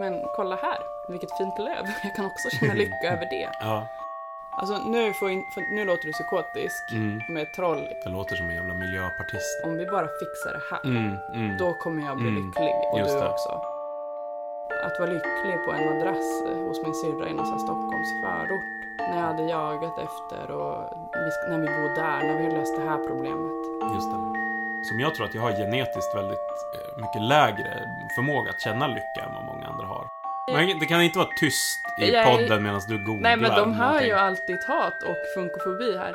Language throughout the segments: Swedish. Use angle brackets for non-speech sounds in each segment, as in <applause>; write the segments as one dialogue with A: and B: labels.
A: Men kolla här, vilket fint löv. <laughs> Jag kan också känna <laughs> lycka över det.
B: Ja.
A: Alltså nu, får in, nu låter du psykotisk
B: Mm.
A: med troll.
B: Jag låter som en jävla miljöpartist.
A: Om vi bara fixar det här,
B: Mm, mm.
A: då kommer jag bli
B: Mm,
A: lycklig. Och
B: just
A: du
B: det.
A: också. Att vara lycklig på en madrass eh, hos min syrra i någon Stockholms förort. När jag hade jagat efter och vi, när vi bodde där, när vi hade löst det här problemet.
B: Just det. Som jag tror att jag har genetiskt väldigt eh, mycket lägre förmåga att känna lycka än vad många. Men det kan inte vara tyst i
A: Jag är-
B: podden medan du googlar
A: Nej men de hör
B: någonting.
A: ju allt ditt hat och funkofobi här.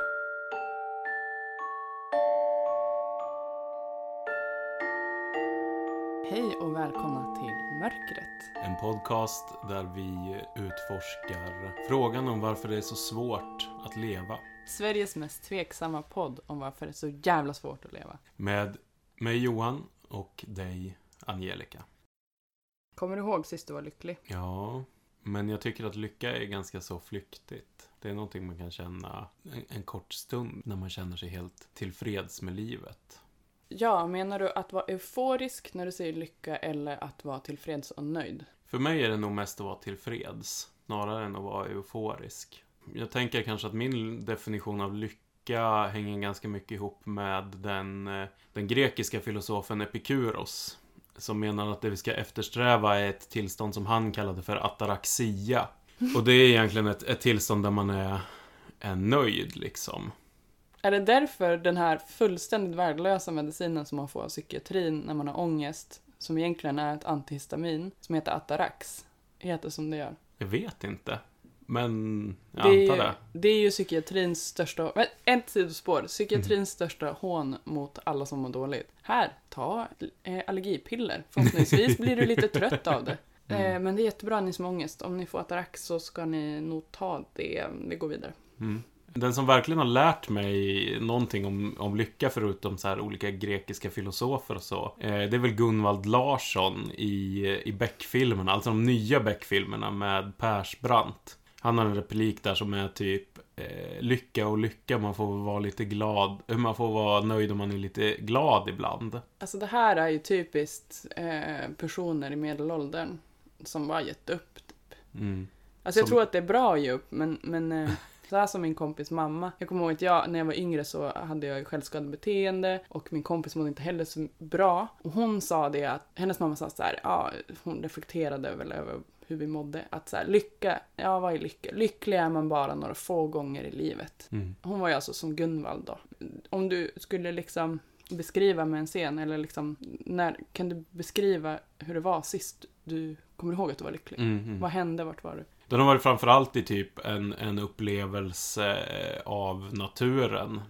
A: Hej och välkomna till Mörkret.
B: En podcast där vi utforskar frågan om varför det är så svårt att leva.
A: Sveriges mest tveksamma podd om varför det är så jävla svårt att leva.
B: Med mig Johan och dig Angelica.
A: Kommer du ihåg sist du var lycklig?
B: Ja, men jag tycker att lycka är ganska så flyktigt. Det är någonting man kan känna en, en kort stund när man känner sig helt tillfreds med livet.
A: Ja, menar du att vara euforisk när du säger lycka eller att vara tillfreds och nöjd?
B: För mig är det nog mest att vara tillfreds, snarare än att vara euforisk. Jag tänker kanske att min definition av lycka hänger ganska mycket ihop med den, eh, den grekiska filosofen Epikuros. Som menar att det vi ska eftersträva är ett tillstånd som han kallade för ataraxia. Och det är egentligen ett, ett tillstånd där man är, är nöjd liksom.
A: Är det därför den här fullständigt värdelösa medicinen som man får av psykiatrin när man har ångest, som egentligen är ett antihistamin, som heter Atarax, heter som det gör?
B: Jag vet inte. Men jag
A: det,
B: antar
A: ju,
B: det.
A: det är ju psykiatrins största, men, ett sidospår, psykiatrins största hån mot alla som mår dåligt. Här, ta eh, allergipiller. Förhoppningsvis blir du lite trött av det.
B: Mm.
A: Eh, men det är jättebra ni som har ångest. Om ni får Atarax så ska ni nog ta det. Det går vidare.
B: Mm. Den som verkligen har lärt mig någonting om, om lycka förutom så här olika grekiska filosofer och så. Eh, det är väl Gunvald Larsson i, i Beck-filmerna, alltså de nya Beck-filmerna med Persbrandt. Han har en replik där som är typ eh, Lycka och lycka, man får vara lite glad, eh, man får vara nöjd om man är lite glad ibland.
A: Alltså det här är ju typiskt eh, personer i medelåldern som bara gett upp. Typ.
B: Mm.
A: Alltså jag
B: Som-
A: tror att det är bra att ge upp, men, men eh, så här som min kompis mamma. Jag kommer ihåg att jag, när jag var yngre så hade jag självskadebeteende och min kompis mådde inte heller så bra. Och hon sa det att, hennes mamma sa så här, ja, hon reflekterade väl över hur vi mådde. Att så här, lycka, ja vad är lycka? Lycklig är man bara några få gånger i livet.
B: Mm.
A: Hon var ju alltså som Gunvald då. Om du skulle liksom beskriva med en scen, eller liksom, när, kan du beskriva hur det var sist du kommer ihåg att du var lycklig?
B: Mm, mm.
A: Vad hände? Vart var du?
B: Den har varit framförallt i typ en, en upplevelse av naturen.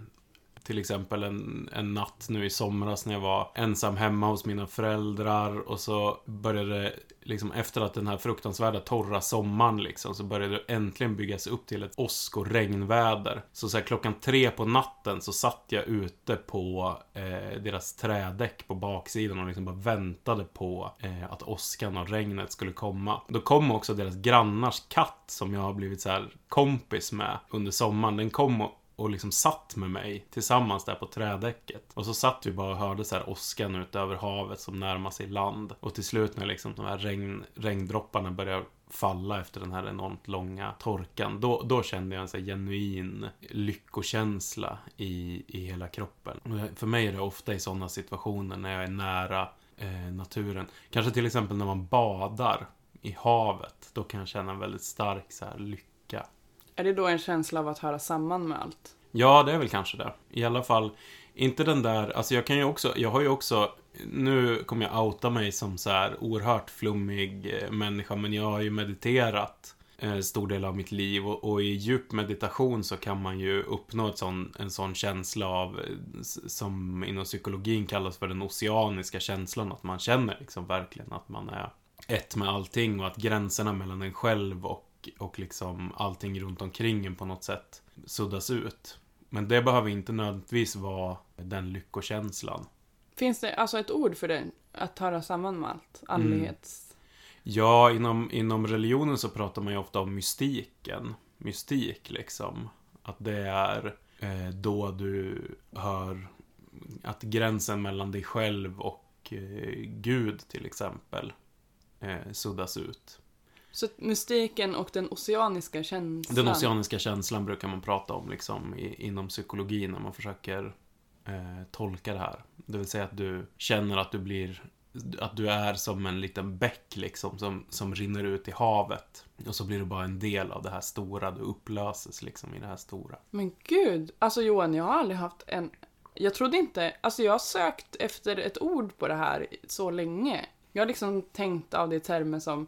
B: Till exempel en, en natt nu i somras när jag var ensam hemma hos mina föräldrar och så började det, liksom efter att den här fruktansvärda torra sommaren liksom, så började det äntligen byggas upp till ett åsk och regnväder. Så, så här, klockan tre på natten så satt jag ute på eh, deras trädäck på baksidan och liksom bara väntade på eh, att åskan och regnet skulle komma. Då kom också deras grannars katt som jag har blivit så här kompis med under sommaren. Den kom och och liksom satt med mig tillsammans där på trädäcket. Och så satt vi bara och hörde så här åskan ut över havet som närmar sig land. Och till slut när liksom de här regn, regndropparna börjar falla efter den här enormt långa torkan. Då, då kände jag en så här genuin lyckokänsla i, i hela kroppen. Och för mig är det ofta i sådana situationer när jag är nära eh, naturen. Kanske till exempel när man badar i havet. Då kan jag känna en väldigt stark så här lycka.
A: Är det då en känsla av att höra samman med allt?
B: Ja, det är väl kanske det. I alla fall, inte den där, alltså jag kan ju också, jag har ju också, nu kommer jag outa mig som så här oerhört flummig eh, människa, men jag har ju mediterat eh, stor del av mitt liv och, och i djup meditation så kan man ju uppnå ett sån, en sån känsla av, eh, som inom psykologin kallas för den oceaniska känslan, att man känner liksom verkligen att man är ett med allting och att gränserna mellan en själv och, och liksom allting runt omkring en på något sätt suddas ut. Men det behöver inte nödvändigtvis vara den lyckokänslan.
A: Finns det alltså ett ord för det? Att höra samman med allt? Andlighets...
B: Ja, inom, inom religionen så pratar man ju ofta om mystiken. Mystik, liksom. Att det är eh, då du hör att gränsen mellan dig själv och eh, Gud, till exempel, eh, suddas ut.
A: Så mystiken och den oceaniska känslan.
B: Den oceaniska känslan brukar man prata om liksom, i, inom psykologin när man försöker eh, tolka det här. Det vill säga att du känner att du blir att du är som en liten bäck liksom som, som rinner ut i havet. Och så blir du bara en del av det här stora, du upplöses liksom i det här stora.
A: Men gud, alltså Johan, jag har aldrig haft en... Jag trodde inte... Alltså jag har sökt efter ett ord på det här så länge. Jag har liksom tänkt av det i termer som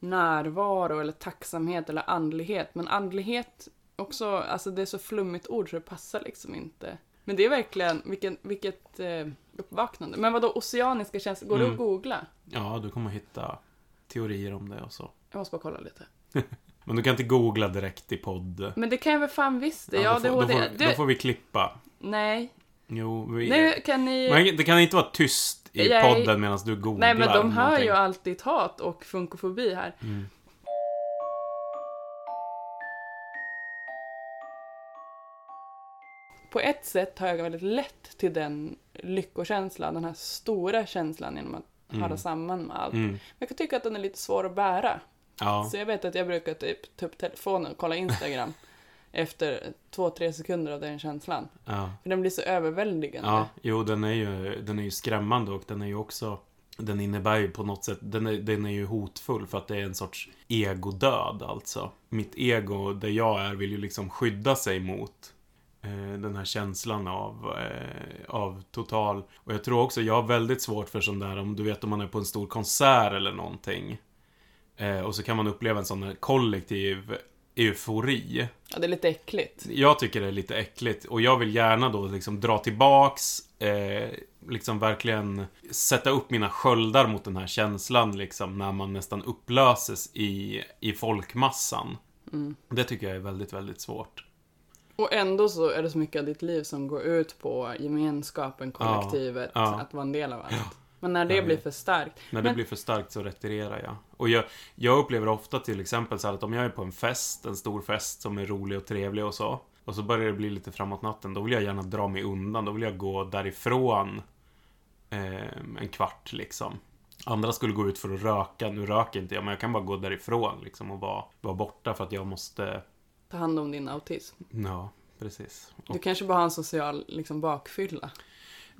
A: närvaro eller tacksamhet eller andlighet. Men andlighet också, alltså det är så flummigt ord så det passar liksom inte. Men det är verkligen, vilken, vilket eh, uppvaknande. Men vadå, oceaniska känslor, går det
B: Mm.
A: att googla?
B: Ja, du kommer hitta teorier om det och så.
A: Jag måste bara kolla lite. <laughs>
B: Men du kan inte googla direkt i podd.
A: Men det kan jag väl fan visst det. Ja,
B: då, får, då, får, då får vi klippa.
A: Nej.
B: Jo, vi...
A: Nu kan ni...
B: Men det kan inte vara tyst i
A: är-
B: podden medan du googlar
A: Nej, men de hör
B: någonting.
A: ju alltid hat och funkofobi här.
B: Mm.
A: På ett sätt har jag väldigt lätt till den lyckokänslan, den här stora känslan genom att
B: Mm.
A: höra samman med allt.
B: Mm.
A: Jag kan tycka att den är lite svår att bära.
B: Ja.
A: Så jag vet att jag brukar typ ta upp telefonen och kolla Instagram <laughs> efter två, tre sekunder av den känslan.
B: ja.
A: För den blir så överväldigande.
B: Ja, jo, den är ju, den är ju skrämmande och den är ju också den innebär ju på något sätt, den är, den är ju hotfull för att det är en sorts egodöd alltså. Mitt ego, där jag är, vill ju liksom skydda sig mot eh, den här känslan av, eh, av total... Och jag tror också, jag har väldigt svårt för sån där, om du vet om man är på en stor konsert eller någonting. Eh, och så kan man uppleva en sån här kollektiv eufori.
A: Ja, det är lite äckligt.
B: Jag tycker det är lite äckligt och jag vill gärna då liksom dra tillbaks, eh, liksom verkligen sätta upp mina sköldar mot den här känslan liksom när man nästan upplöses i, i folkmassan.
A: Mm.
B: Det tycker jag är väldigt, väldigt svårt.
A: Och ändå så är det så mycket av ditt liv som går ut på gemenskapen, kollektivet,
B: Ja, ja.
A: att vara en del av allt. Men när det
B: Jag
A: blir för starkt.
B: När det
A: Men-
B: blir för starkt så retirerar jag. Och jag, jag upplever ofta till exempel så här att om jag är på en fest, en stor fest som är rolig och trevlig och så. Och så börjar det bli lite framåt natten. Då vill jag gärna dra mig undan. Då vill jag gå därifrån eh, en kvart liksom. Andra skulle gå ut för att röka. Nu röker inte jag, men jag kan bara gå därifrån liksom och vara, vara borta för att jag måste...
A: Ta hand om din autism.
B: Ja, precis.
A: Du kanske bara har en social liksom, bakfylla.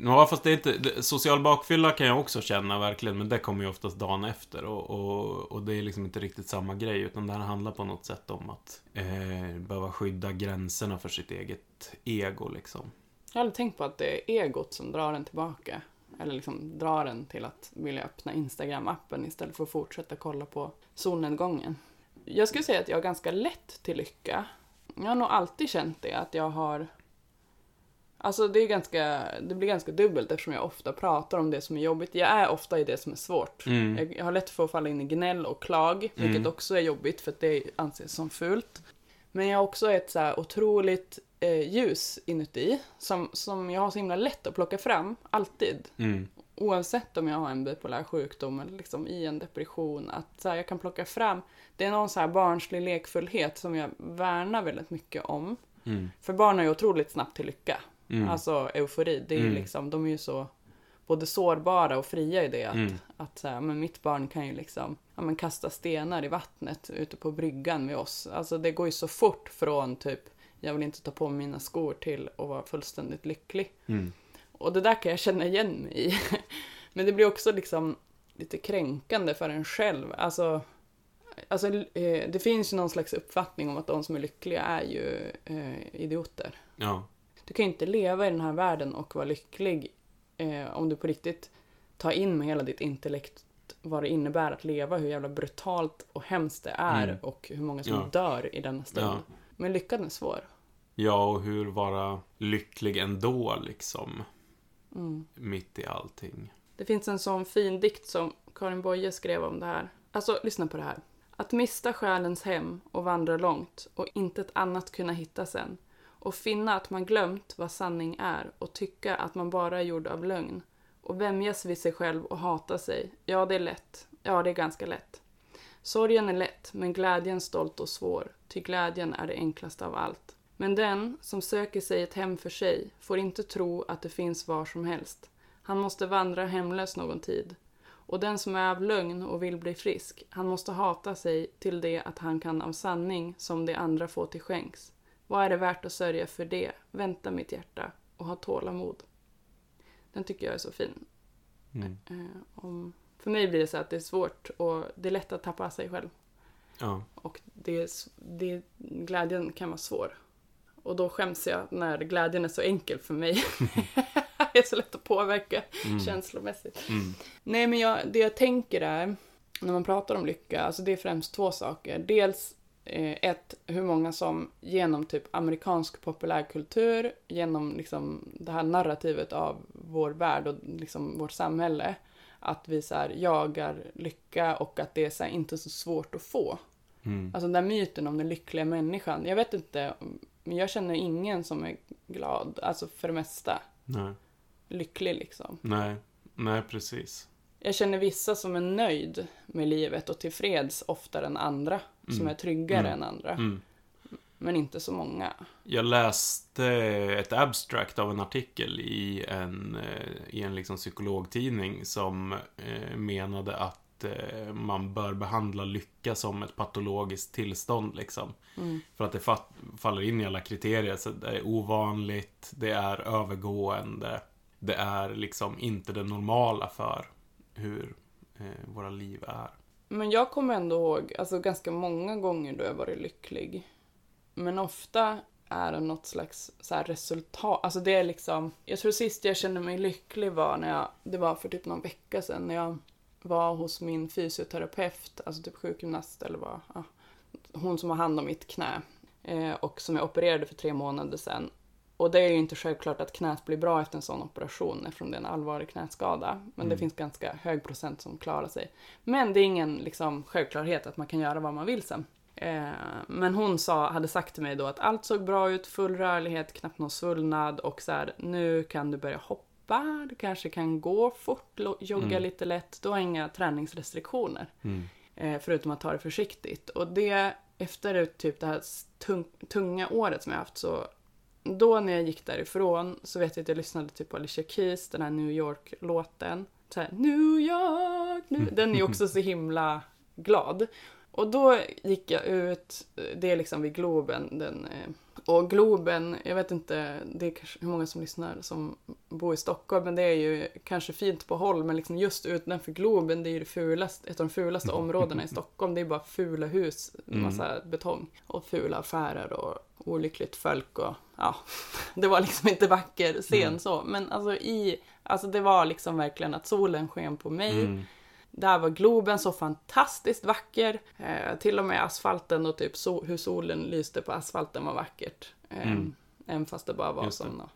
B: Ja, fast det är inte... Social bakfylla kan jag också känna verkligen, men det kommer ju oftast dagen efter. Och, och, och det är liksom inte riktigt samma grej, utan det här handlar på något sätt om att eh, behöva skydda gränserna för sitt eget ego, liksom.
A: Jag har aldrig tänkt på att det är egot som drar en tillbaka. Eller liksom drar en till att vilja öppna Instagram-appen istället för att fortsätta kolla på solnedgången. Jag skulle säga att jag har ganska lätt till lycka. Jag har nog alltid känt det, att jag har... Alltså det, är ganska, det blir ganska dubbelt eftersom jag ofta pratar om det som är jobbigt. Jag är ofta i det som är svårt.
B: Mm.
A: Jag, har lätt för att falla in i gnäll och klag, vilket
B: Mm.
A: också är jobbigt för att det anses som fult. Men jag har också ett så här otroligt eh, ljus inuti som, som jag har så himla lätt att plocka fram, alltid.
B: Mm.
A: Oavsett om jag har en bipolär sjukdom eller liksom i en depression. Att så här, jag kan plocka fram, det är någon så här barnslig lekfullhet som jag värnar väldigt mycket om.
B: Mm.
A: För barn är ju otroligt snabbt till lycka.
B: Mm.
A: Alltså eufori, det är
B: Mm.
A: liksom, de är ju så både sårbara och fria i det. Att,
B: Mm.
A: att så här, men mitt barn kan ju liksom ja, men kasta stenar i vattnet ute på bryggan med oss. Alltså det går ju så fort från typ jag vill inte ta på mig mina skor till att vara fullständigt lycklig.
B: Mm.
A: Och det där kan jag känna igen mig i. <laughs> Men det blir också liksom lite kränkande för en själv. Alltså, alltså eh, det finns ju någon slags uppfattning om att de som är lyckliga är ju eh, idioter.
B: Ja.
A: Du kan ju inte leva i den här världen och vara lycklig eh, om du på riktigt tar in med hela ditt intellekt vad det innebär att leva, hur jävla brutalt och hemskt det är
B: Mm.
A: och hur många som
B: Ja.
A: dör i denna stund.
B: Ja.
A: Men lyckan är svår.
B: Ja, och hur vara lycklig ändå, liksom.
A: Mm.
B: Mitt i allting.
A: Det finns en sån fin dikt som Karin Boye skrev om det här. Alltså, lyssna på det här. Att mista själens hem och vandra långt och inte ett annat kunna hitta sen. Och finna att man glömt vad sanning är och tycka att man bara är gjord av lögn. Och vämjas vid sig själv och hata sig. Ja, det är lätt. Ja, det är ganska lätt. Sorgen är lätt, men glädjen stolt och svår. Ty glädjen är det enklaste av allt. Men den som söker sig ett hem för sig får inte tro att det finns var som helst. Han måste vandra hemlös någon tid. Och den som är av lögn och vill bli frisk, han måste hata sig till det att han kan av sanning som de andra få till skänks. Vad är det värt att sörja för det? Vänta mitt hjärta och ha tålamod. Den tycker jag är så fin.
B: Mm.
A: Eh, om, för mig blir det så att det är svårt och det är lätt att tappa sig själv.
B: Ja.
A: Och det, det, glädjen kan vara svår. Och då skäms jag när glädjen är så enkel för mig. <laughs> det är så lätt att påverka
B: Mm.
A: känslomässigt.
B: Mm.
A: Nej, men jag, det jag tänker är, när man pratar om lycka, alltså det är främst två saker. Dels ett, hur många som genom typ amerikansk populärkultur, genom liksom det här narrativet av vår värld och liksom vårt samhälle, att vi så här jagar lycka och att det är så här inte så svårt att få.
B: Mm.
A: Alltså den där myten om den lyckliga människan. Jag vet inte, men jag känner ingen som är glad, alltså för det mesta.
B: Nej.
A: Lycklig liksom.
B: Nej. Nej, precis.
A: Jag känner vissa som är nöjd med livet och tillfreds oftare än andra. Som
B: Mm.
A: är tryggare
B: Mm.
A: än andra.
B: Mm.
A: Men inte så många.
B: Jag läste ett abstract av en artikel i en, eh, i en liksom psykologtidning som eh, menade att eh, man bör behandla lycka som ett patologiskt tillstånd liksom.
A: Mm.
B: För att det fa- faller in i alla kriterier. Så det är ovanligt, det är övergående, det är liksom inte det normala för hur eh, våra liv är.
A: Men jag kommer ändå ihåg, alltså ganska många gånger då jag varit lycklig. Men ofta är det något slags så här resultat, alltså det är liksom, jag tror sist jag kände mig lycklig var när jag, det var för typ någon vecka sedan när jag var hos min fysioterapeut, alltså typ sjukgymnast eller vad, ja, hon som har hand om mitt knä eh, och som jag opererade för tre månader sedan. Och det är ju inte självklart att knät blir bra efter en sån operation eftersom det är en allvarlig knäskada. Men det
B: Mm.
A: finns ganska hög procent som klarar sig. Men det är ingen liksom, självklarhet att man kan göra vad man vill sen. Eh, men hon sa, hade sagt till mig då att allt såg bra ut, full rörlighet, knappt någon svullnad och så här, nu kan du börja hoppa, du kanske kan gå fort, jogga
B: Mm.
A: lite lätt, du har inga träningsrestriktioner.
B: Mm.
A: Eh, förutom att ta det försiktigt. Och det, efter typ det här tung, tunga året som jag haft så då när jag gick därifrån så vet jag att jag lyssnade typ på Alicia Keys, den här New York-låten. Så här, New York, New... Den är också så himla glad. Och då gick jag ut, det är liksom vid Globen, den, eh, och Globen, jag vet inte, det är kanske hur många som lyssnar som bor i Stockholm, men det är ju kanske fint på håll, men liksom just utanför Globen, det är ju det fulaste, ett av de fulaste områdena i Stockholm, det är bara fula hus,
B: Mm.
A: massa betong, och fula affärer och olyckligt folk och ja, <laughs> det var liksom inte vacker scen
B: Mm.
A: så, men alltså i, alltså det var liksom verkligen att solen sken på mig,
B: Mm.
A: där var Globen så fantastiskt vacker. Eh, till och med asfalten och typ so hur solen lyste på asfalten var vackert. Eh,
B: Mm.
A: Även fast det bara var
B: Just
A: sådana.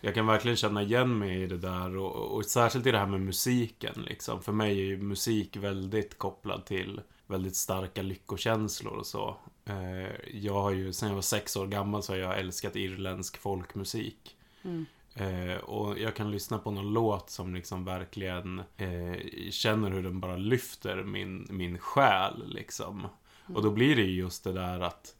B: Jag kan verkligen känna igen mig i det där och, och särskilt i det här med musiken liksom. För mig är ju musik väldigt kopplad till väldigt starka lyckokänslor och så. Eh, jag har ju, sen jag var sex år gammal så har jag älskat irländsk folkmusik.
A: Mm.
B: Eh, och jag kan lyssna på någon låt som liksom verkligen eh, känner hur den bara lyfter min, min själ liksom. Och då blir det ju just det där att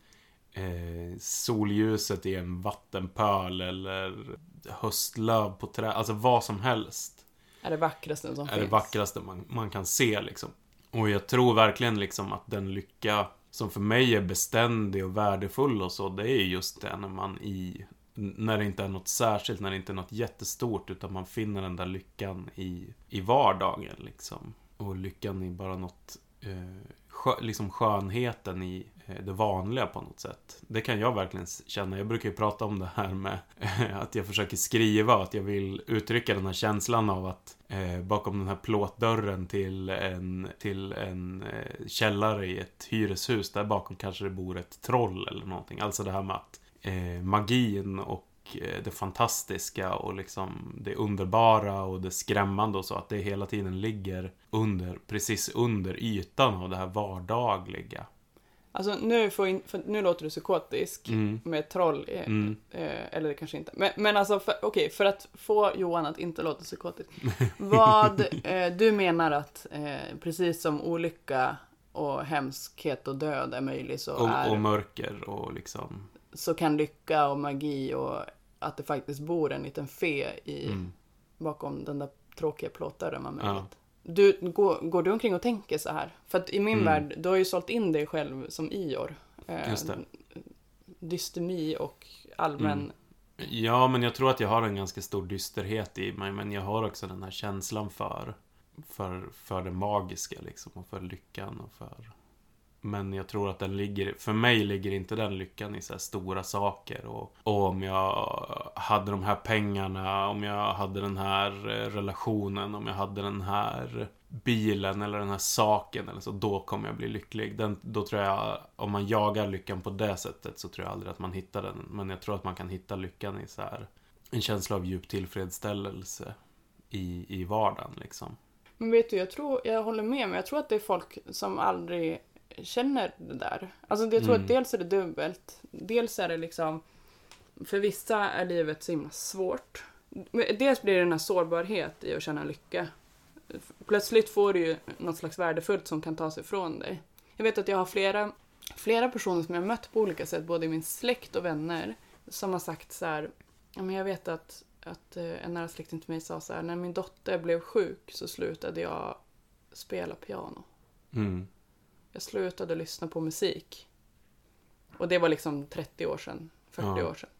B: eh, solljuset i en vattenpöl eller höstlöv på trä, alltså vad som helst
A: Är det vackraste som
B: är
A: finns.
B: det vackraste man, man kan se liksom. Och jag tror verkligen liksom att den lycka som för mig är beständig och värdefull och så, det är just det när man i när det inte är något särskilt, när det inte är något jättestort, utan man finner den där lyckan i, i vardagen liksom. Och lyckan i bara något, eh, skö, liksom skönheten i eh, det vanliga på något sätt. Det kan jag verkligen känna. Jag brukar ju prata om det här med <laughs> att jag försöker skriva, och att jag vill uttrycka den här känslan av att eh, bakom den här plåtdörren till en, till en eh, källare i ett hyreshus, där bakom kanske det bor ett troll eller någonting. Alltså det här med att eh, magin och det fantastiska och liksom det underbara och det skrämmande och så, att det hela tiden ligger under, precis under ytan av det här vardagliga.
A: Alltså nu, får in, nu låter du psykotisk
B: Mm.
A: med troll. Eh,
B: Mm.
A: eh, eller det kanske inte. Men, men alltså, för- okej, för att få Johan att inte låta psykotisk. Vad <laughs> eh, du menar att eh, precis som olycka och hemskhet och död är möjlig så,
B: Och,
A: är,
B: och mörker och liksom...
A: så kan lycka och magi och att det faktiskt bor en liten fe i,
B: Mm.
A: bakom den där tråkiga plåtdörren var möjligt. Du, går, går du omkring och tänker så här? För att i min
B: Mm.
A: värld, du har ju sålt in dig själv som Ior. Eh,
B: Just det.
A: Dystemi och allmän...
B: Mm. Ja, men jag tror att jag har en ganska stor dysterhet i mig, men jag har också den här känslan för, för, för det magiska liksom, och för lyckan och för... Men jag tror att den ligger, för mig ligger inte den lyckan i så här stora saker och, och om jag hade de här pengarna, om jag hade den här eh, relationen, om jag hade den här bilen eller den här saken eller så, då kommer jag bli lycklig. Den, då tror jag, om man jagar lyckan på det sättet så tror jag aldrig att man hittar den. Men jag tror att man kan hitta lyckan i så här en känsla av djup tillfredsställelse i, i vardagen liksom.
A: Men vet du, jag tror, jag håller med, men jag tror att det är folk som aldrig känner det där. Alltså jag tror
B: Mm.
A: att dels är det dubbelt. Dels är det liksom, för vissa är livet så himla svårt. Dels blir det den här sårbarhet i att känna lycka. Plötsligt får du ju något slags värdefullt som kan tas ifrån dig. Jag vet att jag har flera, flera personer som jag mött på olika sätt, både i min släkt och vänner, som har sagt så här, men jag vet att, att eh, en nära släkting till mig sa så här, när min dotter blev sjuk så slutade jag spela piano.
B: Mm.
A: Jag slutade lyssna på musik. Och det var liksom 30 år sedan, 40
B: Ja.
A: år sedan.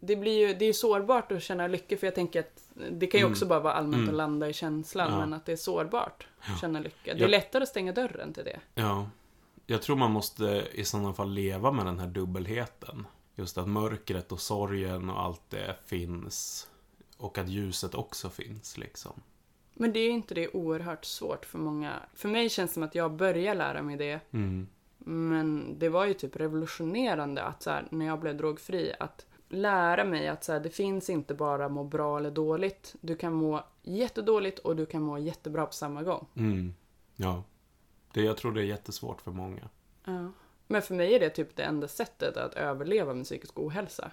A: Det, blir ju, det är ju sårbart att känna lycka för jag tänker att det kan ju
B: Mm.
A: också bara vara allmänt
B: Mm.
A: att landa i känslan
B: Ja.
A: men att det är sårbart att känna lycka. Det är lättare att stänga dörren till det.
B: Ja. Jag tror man måste i sådana fall leva med den här dubbelheten. Just att mörkret och sorgen och allt det finns. Och att ljuset också finns liksom.
A: Men det är inte det oerhört svårt för många. För mig känns det som att jag börjar lära mig det.
B: Mm.
A: Men det var ju typ revolutionerande att så här, när jag blev drogfri att lära mig att så här, det finns inte bara må bra eller dåligt. Du kan må jättedåligt och du kan må jättebra på samma gång.
B: Mm. Ja. Det, jag tror det är jättesvårt för många.
A: Ja. Men för mig är det typ det enda sättet att överleva med psykisk ohälsa.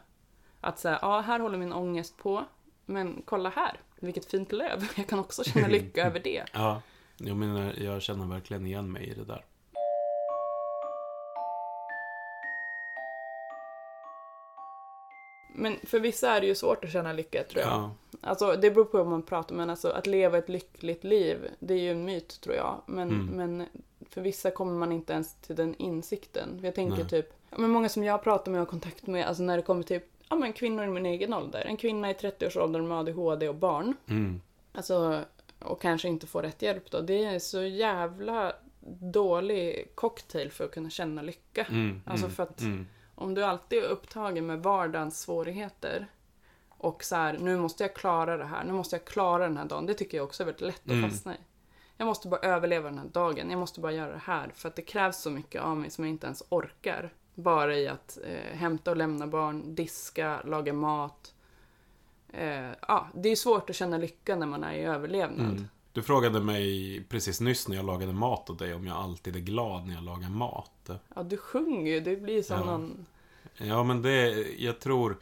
A: Att säga, ja här håller min ångest på, men kolla här, vilket fint löv. <laughs> Jag kan också känna <laughs> lycka över det.
B: Ja. Jag menar, jag känner verkligen igen mig i det där.
A: Men för vissa är det ju svårt att känna lycka tror jag.
B: Ja.
A: Alltså det beror på hur man pratar, men alltså att leva ett lyckligt liv, det är ju en myt tror jag. Men,
B: Mm.
A: men för vissa kommer man inte ens till den insikten. Jag tänker
B: Nej.
A: typ, men många som jag pratar med och har kontakt med, alltså när det kommer till ja, men kvinnor i min egen ålder. En kvinna i 30-årsåldern med ADHD och barn.
B: Mm.
A: Alltså, och kanske inte får rätt hjälp då. Det är så jävla dålig cocktail för att kunna känna lycka.
B: Mm.
A: Alltså
B: mm,
A: för att-
B: Mm.
A: Om du alltid är upptagen med vardagens svårigheter och så här, nu måste jag klara det här, nu måste jag klara den här dagen. Det tycker jag också är väldigt lätt att
B: Mm.
A: fastna i. Jag måste bara överleva den här dagen, jag måste bara göra det här för att det krävs så mycket av mig som jag inte ens orkar. Bara i att eh, hämta och lämna barn, diska, laga mat. Eh, ja, det är svårt att känna lycka när man är i överlevnad.
B: Mm. Du frågade mig precis nyss när jag lagade mat åt dig om jag alltid är glad när jag lagar mat.
A: Ja, du sjunger ju, det blir som
B: Ja.
A: någon...
B: Ja, men det, jag tror...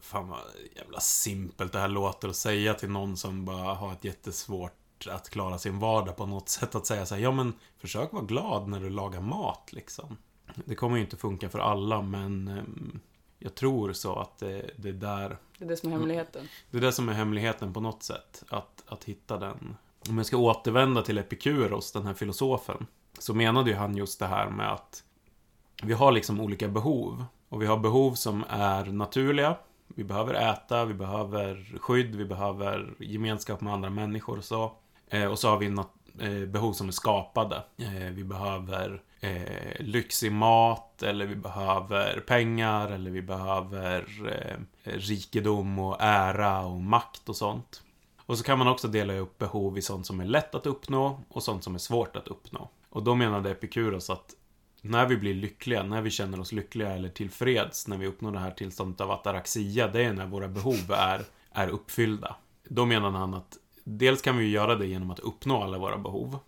B: Fan vad jävla simpelt det här låter att säga till någon som bara har ett jättesvårt att klara sin vardag på något sätt. Att säga så här, ja men försök vara glad när du lagar mat liksom. Det kommer ju inte funka för alla, men ehm, jag tror så att det, det är där
A: Det är det som är hemligheten.
B: Det är det som är hemligheten på något sätt. Att, att hitta den. Om jag ska återvända till Epikuros, den här filosofen. Så menade ju han just det här med att vi har liksom olika behov. Och vi har behov som är naturliga. Vi behöver äta, vi behöver skydd, vi behöver gemenskap med andra människor och så. Eh, och så har vi eh, Eh, behov som är skapade. Eh, vi behöver eh, lyxig mat, eller vi behöver pengar, eller vi behöver eh, rikedom och ära och makt och sånt. Och så kan man också dela upp behov i sånt som är lätt att uppnå och sånt som är svårt att uppnå. Och då menade Epikuros att när vi blir lyckliga, när vi känner oss lyckliga eller tillfreds, när vi uppnår det här tillståndet av ataraxia, det är när våra behov är, är uppfyllda. Då menade han att dels kan vi ju göra det genom att uppnå alla våra behov.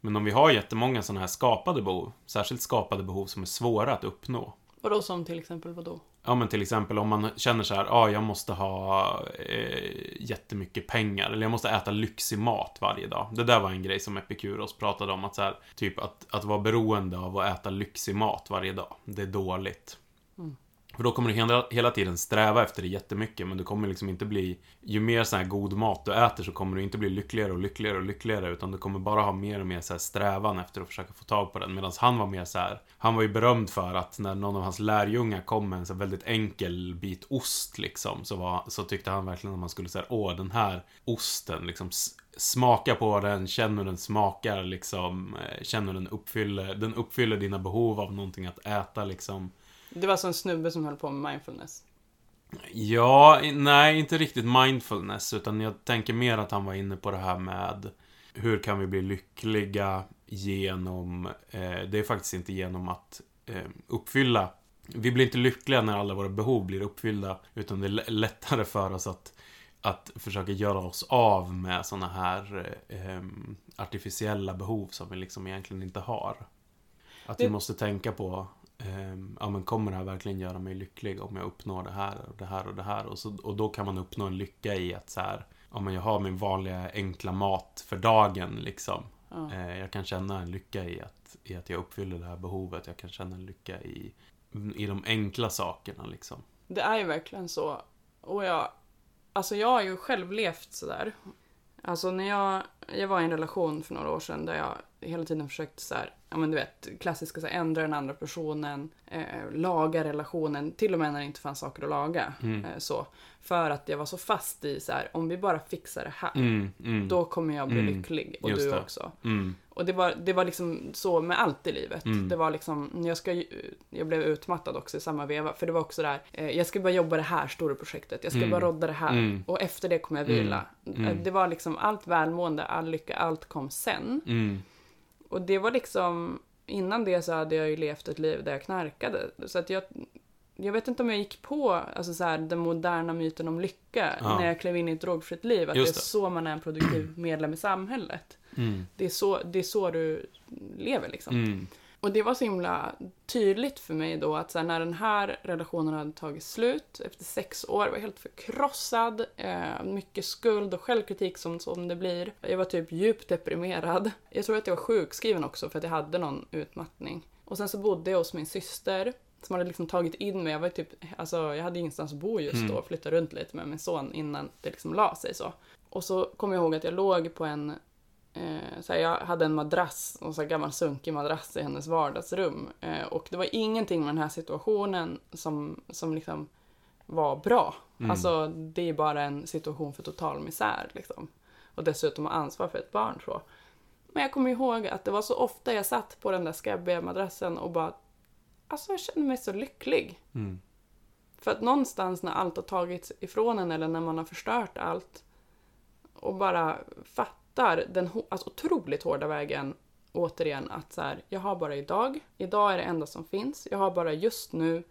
B: Men om vi har jättemånga sådana här skapade behov, särskilt skapade behov som är svåra att uppnå,
A: Och då som till exempel vad då?
B: Ja men till exempel om man känner så här, ja ah, jag måste ha eh, jättemycket pengar eller jag måste äta lyxig mat varje dag. Det där var en grej som Epikuros pratade om att så här, typ att, att vara beroende av att äta lyxig mat varje dag, det är dåligt. För då kommer du hela, hela tiden sträva efter det jättemycket, men du kommer liksom inte bli... Ju mer sån här god mat du äter så kommer du inte bli lyckligare och lyckligare och lyckligare, utan du kommer bara ha mer och mer så här strävan efter att försöka få tag på den. Medan han var mer så här, Han var ju berömd för att när någon av hans lärjungar kom med en så väldigt enkel bit ost liksom, så, var, så tyckte han verkligen att man skulle säga åh, den här osten, liksom smaka på den, känn hur den smakar, liksom, eh, känn hur den uppfyller, den uppfyller dina behov av någonting att äta, liksom.
A: Det var som en snubbe som höll på med mindfulness.
B: Ja, nej, inte riktigt mindfulness, utan jag tänker mer att han var inne på det här med hur kan vi bli lyckliga genom, eh, det är faktiskt inte genom att eh, uppfylla vi blir inte lyckliga när alla våra behov blir uppfyllda, utan det är lättare för oss att, att försöka göra oss av med såna här eh, artificiella behov som vi liksom egentligen inte har. Att vi måste tänka på ja men kommer det här verkligen göra mig lycklig om jag uppnår det här och det här och det här? Och, så, och då kan man uppnå en lycka i att så här, ja men jag har min vanliga enkla mat för dagen liksom. Uh, jag kan känna en lycka i att, i att jag uppfyller det här behovet. Jag kan känna en lycka i, i de enkla sakerna liksom.
A: Det är ju verkligen så. Och jag, alltså jag har ju själv levt sådär. Alltså när jag, jag var i en relation för några år sedan där jag hela tiden försökte så här, ja men du vet, klassiska så här, ändra den andra personen, eh, laga relationen, till och med när det inte fanns saker att laga. Mm. Eh, så. För att jag var så fast i så här, om vi bara fixar det här, mm, mm, då kommer jag bli mm. lycklig. Och du det. också. Mm. Och det var, det var liksom så med allt i livet. Mm. Det var liksom, jag, ska, jag blev utmattad också i samma veva. För det var också där, eh, jag ska bara jobba det här stora projektet. Jag ska bara rodda det här. Och efter det kommer jag vila. Det var liksom allt välmående, all lycka, allt kom sen. Och det var liksom, innan det så hade jag ju levt ett liv där jag knarkade. Så att jag, jag vet inte om jag gick på alltså så här, den moderna myten om lycka ja. när jag klev in i ett drogfritt liv. Att det. det är så man är en produktiv medlem i samhället. Mm. Det, är så, det är så du lever liksom. Mm. Och det var så himla tydligt för mig då att här, när den här relationen hade tagit slut efter sex år, var helt förkrossad, eh, mycket skuld och självkritik som, som det blir. Jag var typ djupt deprimerad. Jag tror att jag var sjukskriven också för att jag hade någon utmattning. Och sen så bodde jag hos min syster som hade liksom tagit in mig. Jag var typ, alltså jag hade ingenstans att bo just då, mm. flyttade runt lite med min son innan det liksom la sig så. Och så kommer jag ihåg att jag låg på en Eh, så jag hade en madrass, en så gammal sunkig madrass i hennes vardagsrum. Eh, och det var ingenting med den här situationen som, som liksom var bra. Mm. Alltså det är bara en situation för total misär liksom. Och dessutom ha ansvar för ett barn så. Men jag kommer ihåg att det var så ofta jag satt på den där skabbiga madrassen och bara Alltså jag kände mig så lycklig. Mm. För att någonstans när allt har tagits ifrån en eller när man har förstört allt och bara fattat hittar den alltså, otroligt hårda vägen återigen att så här, jag har bara idag. Idag är det enda som finns. Jag har bara just nu.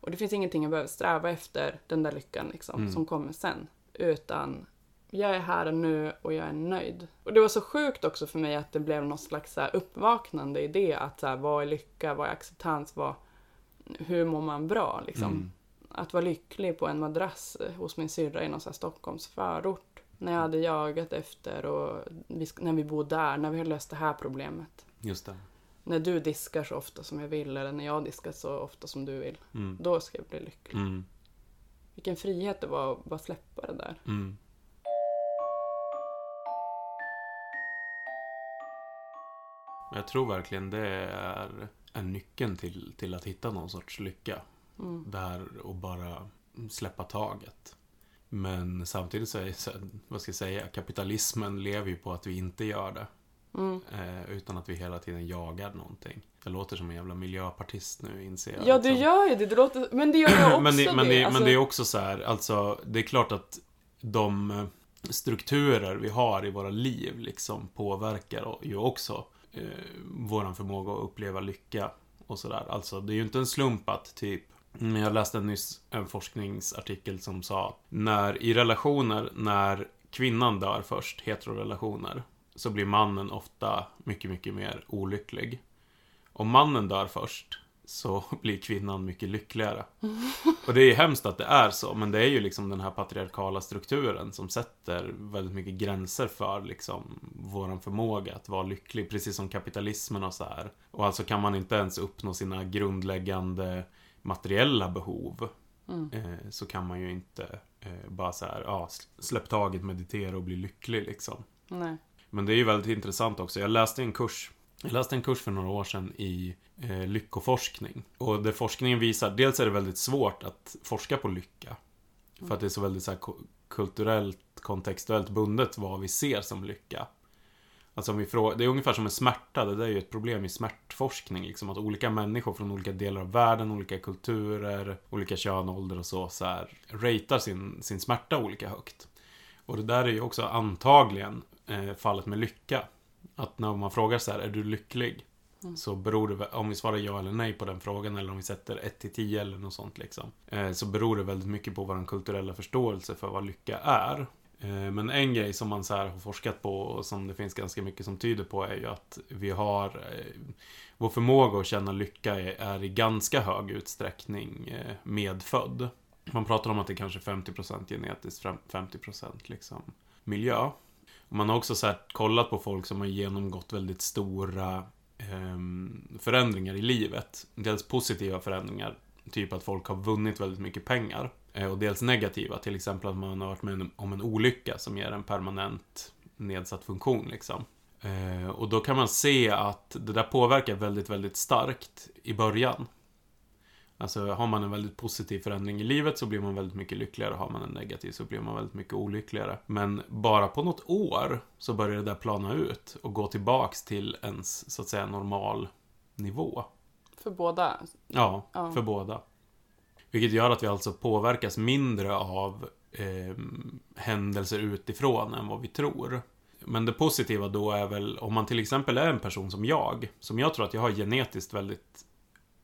A: Och det finns ingenting jag behöver sträva efter, den där lyckan liksom, mm. som kommer sen. Utan jag är här och nu och jag är nöjd. Och det var så sjukt också för mig att det blev något slags så här, uppvaknande i det. Att så här, vad är lycka, vad är acceptans, vad, hur mår man bra liksom. Mm. Att vara lycklig på en madrass hos min syrra i någon så här Stockholms förort när jag hade jagat efter och vi, när vi bor där, när vi har löst det här problemet.
B: Just det.
A: När du diskar så ofta som jag vill eller när jag diskar så ofta som du vill. Mm. Då ska jag bli lycklig. Mm. Vilken frihet det var att bara släppa det där. Mm.
B: Jag tror verkligen det är, är nyckeln till, till att hitta någon sorts lycka. Mm. Här att bara släppa taget. Men samtidigt så är så, vad ska jag säga, kapitalismen lever ju på att vi inte gör det. Mm. Eh, utan att vi hela tiden jagar någonting. Jag låter som en jävla miljöpartist nu, inser jag.
A: Ja, liksom. du gör ju det. Du låter, men det gör jag <clears throat> också
B: men det. Men
A: det,
B: alltså... men det är också så här, alltså, det är klart att de strukturer vi har i våra liv liksom påverkar ju också eh, våran förmåga att uppleva lycka och sådär. Alltså, det är ju inte en slump att typ Mm, jag läste nyss en forskningsartikel som sa när i relationer, när kvinnan dör först, heterorelationer, så blir mannen ofta mycket, mycket mer olycklig. Om mannen dör först så <laughs> blir kvinnan mycket lyckligare. Och det är ju hemskt att det är så, men det är ju liksom den här patriarkala strukturen som sätter väldigt mycket gränser för liksom våran förmåga att vara lycklig, precis som kapitalismen och så här. Och alltså kan man inte ens uppnå sina grundläggande materiella behov
A: Mm.
B: eh, så kan man ju inte eh, bara så här, ja, släpp taget, meditera och bli lycklig liksom.
A: Nej.
B: Men det är ju väldigt intressant också. Jag läste en kurs jag läste en kurs för några år sedan i eh, lyckoforskning. Och det forskningen visar, dels är det väldigt svårt att forska på lycka. För att det är så väldigt så här, kulturellt, kontextuellt bundet vad vi ser som lycka. Alltså om vi frågar, det är ungefär som med smärta, det där är ju ett problem i smärtforskning. Liksom, att olika människor från olika delar av världen, olika kulturer, olika kön, ålder och så, så här, ratear sin, sin smärta olika högt. Och det där är ju också antagligen eh, fallet med lycka. Att när man frågar så här, är du lycklig?
A: Mm.
B: Så beror det, om vi svarar ja eller nej på den frågan, eller om vi sätter 1 till 10 eller något sånt liksom. Eh, så beror det väldigt mycket på vår kulturella förståelse för vad lycka är. Eh, men en grej som man så här har forskat på och som det finns ganska mycket som tyder på är ju att vi har eh, vår förmåga att känna lycka är, i ganska hög utsträckning eh, medfödd. Man pratar om att det är kanske 50% genetiskt, 50% liksom miljö. Man har också så här kollat på folk som har genomgått väldigt stora ehm, förändringar i livet. Dels positiva förändringar, typ att folk har vunnit väldigt mycket pengar. Eh, och dels negativa, till exempel att man har varit med om en olycka som ger en permanent nedsatt funktion liksom. Eh, och då kan man se att det där påverkar väldigt, väldigt starkt i början. Alltså har man en väldigt positiv förändring i livet så blir man väldigt mycket lyckligare. Har man en negativ så blir man väldigt mycket olyckligare. Men bara på något år så börjar det där plana ut och gå tillbaks till ens, så att säga, normal nivå.
A: För båda.
B: Ja,
A: Ja.
B: för båda. Vilket gör att vi alltså påverkas mindre av eh, händelser utifrån än vad vi tror. Men det positiva då är väl om man till exempel är en person som jag, som jag tror att jag har genetiskt väldigt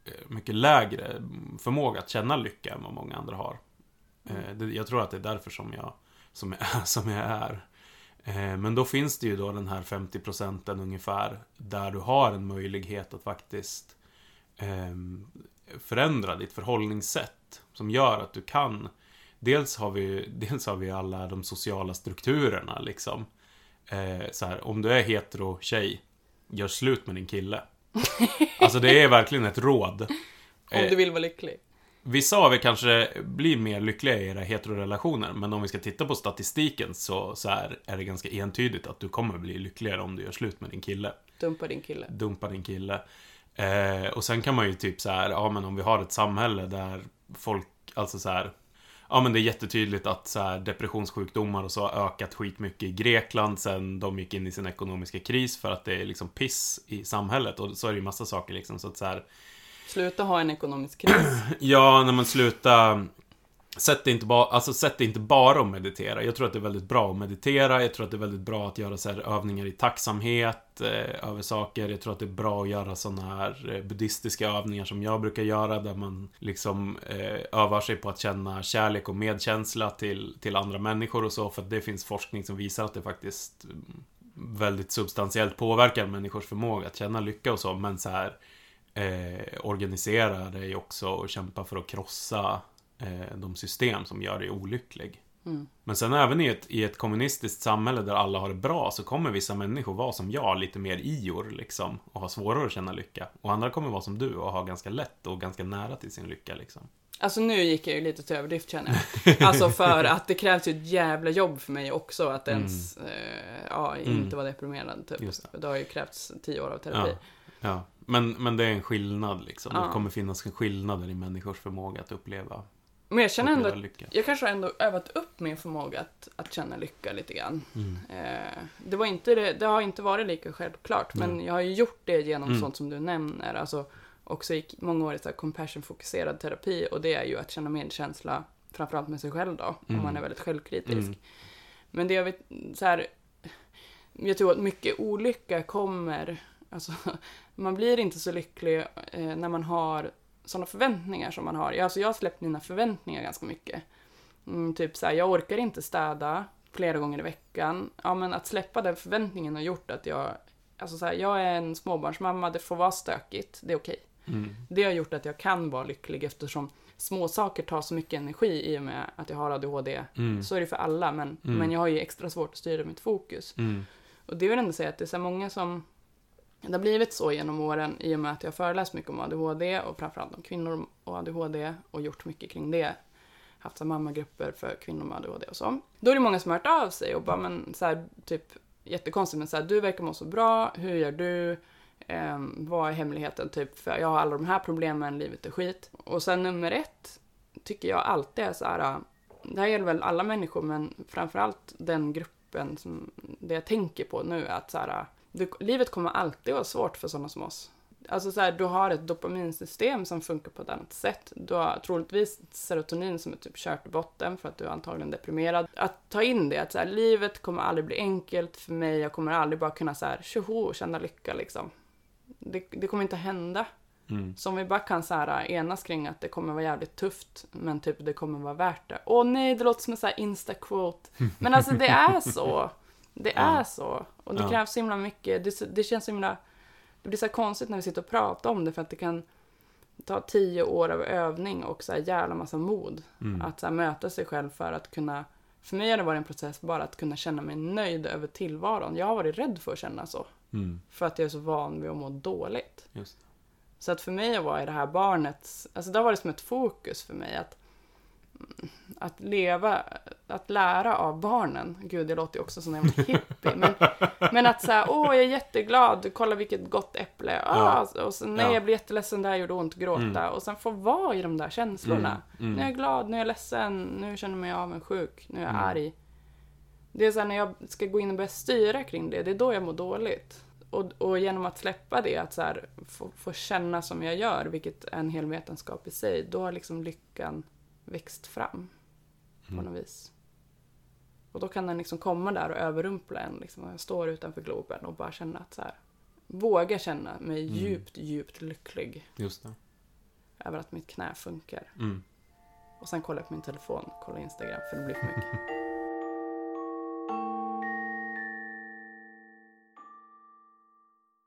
B: eh, mycket lägre förmåga att känna lycka än vad många andra har. Eh, jag tror att det är därför som jag, som jag är <laughs> som jag är. Eh, men då finns det ju då den här 50 procenten ungefär, där du har en möjlighet att faktiskt förändra ditt förhållningssätt. Som gör att du kan Dels har vi, <laughs> dels har vi alla de sociala strukturerna liksom. Eh, så här, om du är hetero tjej, gör slut med din kille. <laughs> Alltså det är verkligen ett råd.
A: Om
B: Eh,
A: du vill vara lycklig.
B: Vissa av er kanske blir mer lyckliga i era heterorelationer, men om vi ska titta på statistiken så, så är, är det ganska entydigt att du kommer bli lyckligare om du gör slut med din kille.
A: Dumpa din kille.
B: Dumpa din kille. Eh, och sen kan man ju typ så här, ja men om vi har ett samhälle där folk, alltså så här, ja men det är jättetydligt att så här, depressionssjukdomar och så har ökat skitmycket i Grekland sen de gick in i sin ekonomiska kris för att det är liksom piss i samhället och så är det ju massa saker liksom så att så här,
A: Sluta ha en ekonomisk kris. <clears throat>
B: Ja, när man slutar Sätt det inte, ba, alltså, sätt det inte bara att meditera. Jag tror att det är väldigt bra att meditera. Jag tror att det är väldigt bra att göra så här övningar i tacksamhet eh, över saker. Jag tror att det är bra att göra sådana här eh, buddhistiska övningar som jag brukar göra. Där man liksom eh, övar sig på att känna kärlek och medkänsla till, till andra människor och så. För att det finns forskning som visar att det faktiskt mm, väldigt substantiellt påverkar människors förmåga att känna lycka och så. Men så här eh, organisera dig också och kämpa för att krossa eh, de system som gör dig olycklig.
A: Mm.
B: Men sen även i ett, i ett kommunistiskt samhälle där alla har det bra så kommer vissa människor vara som jag, lite mer ior liksom. Och ha svårare att känna lycka. Och andra kommer vara som du och ha ganska lätt och ganska nära till sin lycka liksom.
A: Alltså nu gick jag ju lite till överdrift känner jag. <laughs> Alltså för att det krävs ju ett jävla jobb för mig också att ens, eh, ja, inte
B: Mm.
A: vara deprimerad typ.
B: Just det.
A: Det har ju krävts tio år av terapi.
B: Ja. Ja. Men, men det är en skillnad liksom.
A: Ja.
B: Det kommer finnas skillnader i människors förmåga att uppleva,
A: Men jag känner ändå,
B: lycka.
A: jag kanske har ändå övat upp min förmåga att, att känna lycka lite grann.
B: Mm.
A: Eh, det, var inte det, det har inte varit lika självklart, men
B: Mm.
A: jag har ju gjort det genom
B: Mm.
A: sånt som du nämner. Alltså, också gick många år i compassion-fokuserad terapi och det är ju att känna medkänsla, framförallt med sig själv då, om
B: Mm.
A: man är väldigt självkritisk.
B: Mm.
A: Men det jag vet, så här, jag tror att mycket olycka kommer, alltså, <laughs> man blir inte så lycklig eh, när man har sådana förväntningar som man har. Alltså jag har släppt mina förväntningar ganska mycket. Mm, typ så här, jag orkar inte städa flera gånger i veckan. Ja, men att släppa den förväntningen har gjort att jag, alltså så här, jag är en småbarnsmamma, det får vara stökigt, det är okej.
B: Mm.
A: Det har gjort att jag kan vara lycklig eftersom små saker tar så mycket energi i och med att jag har ADHD.
B: Mm.
A: Så är det för alla, men,
B: Mm.
A: men jag har ju extra svårt att styra mitt fokus.
B: Mm.
A: Och det vill ändå säga att det är så många som det har blivit så genom åren i och med att jag har föreläst mycket om ADHD och framförallt om kvinnor och ADHD och gjort mycket kring det. Haft så mammagrupper för kvinnor med ADHD och så. Då är det många som har hört av sig och bara men så här, typ jättekonstigt men så här, du verkar må så bra, hur gör du? Eh, vad är hemligheten? Typ, för jag har alla de här problemen, livet är skit. Och sen nummer ett tycker jag alltid är så här, det här gäller väl alla människor men framförallt den gruppen som det jag tänker på nu är att så här, det, livet kommer alltid vara svårt för sådana som oss. Alltså så här, du har ett dopaminsystem som funkar på ett annat sätt. Du har troligtvis serotonin som är typ kört i botten för att du är antagligen deprimerad. Att ta in det, att så här, livet kommer aldrig bli enkelt för mig. Jag kommer aldrig bara kunna så här, tjoho, känna lycka liksom. Det, det kommer inte hända.
B: Mm.
A: Så om vi bara kan så här enas kring att det kommer vara jävligt tufft, men typ det kommer vara värt det. Åh nej, det låter som en så här insta-quote. Men alltså det är så. Det
B: Ja.
A: är så. Och det
B: Ja.
A: krävs så himla mycket. Det, det känns så himla... Det blir så konstigt när vi sitter och pratar om det för att det kan ta tio år av övning och så här jävla massa mod.
B: Mm.
A: Att så möta sig själv för att kunna... För mig har det varit en process bara att kunna känna mig nöjd över tillvaron. Jag har varit rädd för att känna så.
B: Mm.
A: För att jag är så van vid att må dåligt. Så att för mig att vara i det här barnets, alltså det har varit som ett fokus för mig att, att leva, att lära av barnen. Gud, det låter ju också som en jävla hippie. Men, men att säga, åh jag är jätteglad, kolla vilket gott äpple. Ah, och så, nej
B: Ja.
A: jag blir jätteledsen, det här gjorde ont, gråta.
B: Mm.
A: Och sen få vara i de där känslorna.
B: Mm.
A: Nu är jag glad, nu är jag ledsen, nu känner jag mig avundsjuk, nu är jag
B: Mm.
A: arg. Det är så här, när jag ska gå in och börja styra kring det, det är då jag mår dåligt. Och, och genom att släppa det, att så här, få, få känna som jag gör, vilket är en hel vetenskap i sig, då har liksom lyckan växt fram på
B: Mm.
A: något vis. Och då kan den liksom komma där och överrumpla en. Liksom, och jag står utanför Globen och bara känna att så här, våga känna mig
B: Mm.
A: djupt, djupt lycklig
B: Just det.
A: över att mitt knä funkar.
B: Mm.
A: Och sen kollar jag på min telefon, kollar Instagram, för det blir för mycket. <laughs>